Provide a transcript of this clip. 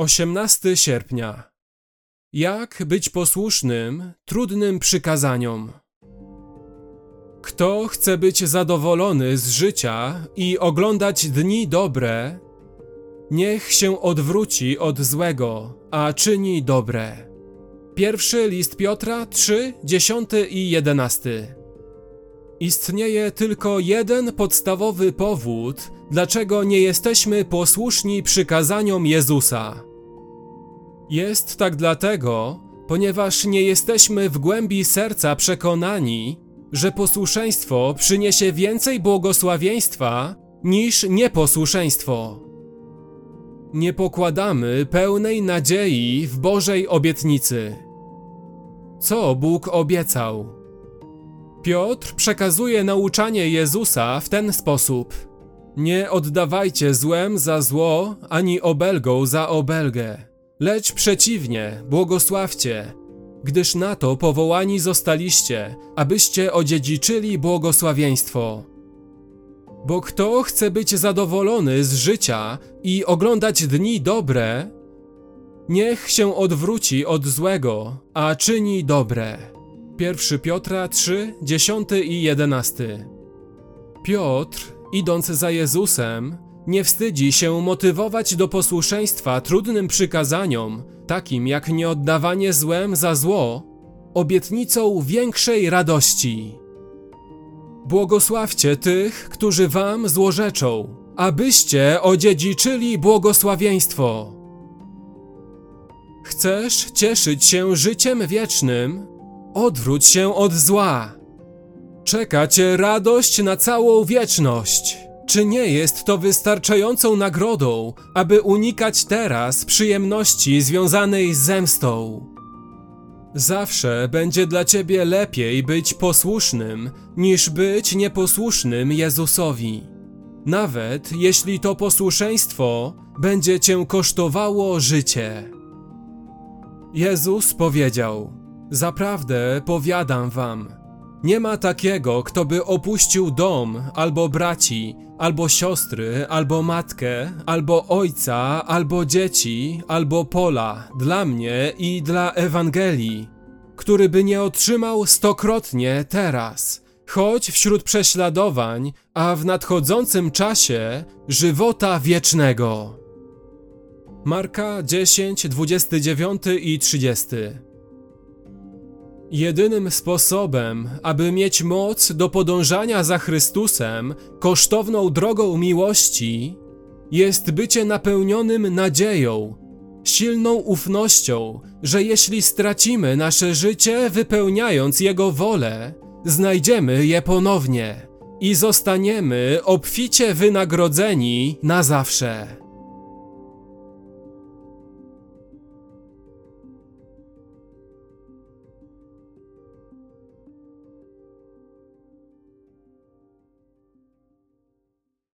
18 sierpnia. Jak być posłusznym trudnym przykazaniom? Kto chce być zadowolony z życia i oglądać dni dobre, niech się odwróci od złego, a czyni dobre. Pierwszy list Piotra 3, 10 i 11. Istnieje tylko jeden podstawowy powód, dlaczego nie jesteśmy posłuszni przykazaniom Jezusa. Jest tak dlatego, ponieważ nie jesteśmy w głębi serca przekonani, że posłuszeństwo przyniesie więcej błogosławieństwa niż nieposłuszeństwo. Nie pokładamy pełnej nadziei w Bożej obietnicy. Co Bóg obiecał? Piotr przekazuje nauczanie Jezusa w ten sposób: Nie oddawajcie złem za zło, ani obelgą za obelgę, lecz przeciwnie, błogosławcie, gdyż na to powołani zostaliście, abyście odziedziczyli błogosławieństwo. Bo kto chce być zadowolony z życia i oglądać dni dobre, niech się odwróci od złego, a czyni dobre. 1 Piotra 3, 10 i 11. Piotr, idąc za Jezusem, nie wstydzi się motywować do posłuszeństwa trudnym przykazaniom, takim jak nieoddawanie złem za zło, obietnicą większej radości. Błogosławcie tych, którzy wam złorzeczą, abyście odziedziczyli błogosławieństwo. Chcesz cieszyć się życiem wiecznym? Odwróć się od zła. Czeka cię radość na całą wieczność. Czy nie jest to wystarczającą nagrodą, aby unikać teraz przyjemności związanej z zemstą? Zawsze będzie dla ciebie lepiej być posłusznym, niż być nieposłusznym Jezusowi. Nawet jeśli to posłuszeństwo będzie cię kosztowało życie. Jezus powiedział: Zaprawdę powiadam wam, nie ma takiego, kto by opuścił dom, albo braci, albo siostry, albo matkę, albo ojca, albo dzieci, albo pola dla mnie i dla Ewangelii, który by nie otrzymał stokrotnie teraz, choć wśród prześladowań, a w nadchodzącym czasie żywota wiecznego. Marka 10, 29 i 30. Jedynym sposobem, aby mieć moc do podążania za Chrystusem kosztowną drogą miłości, jest bycie napełnionym nadzieją, silną ufnością, że jeśli stracimy nasze życie wypełniając Jego wolę, znajdziemy je ponownie i zostaniemy obficie wynagrodzeni na zawsze.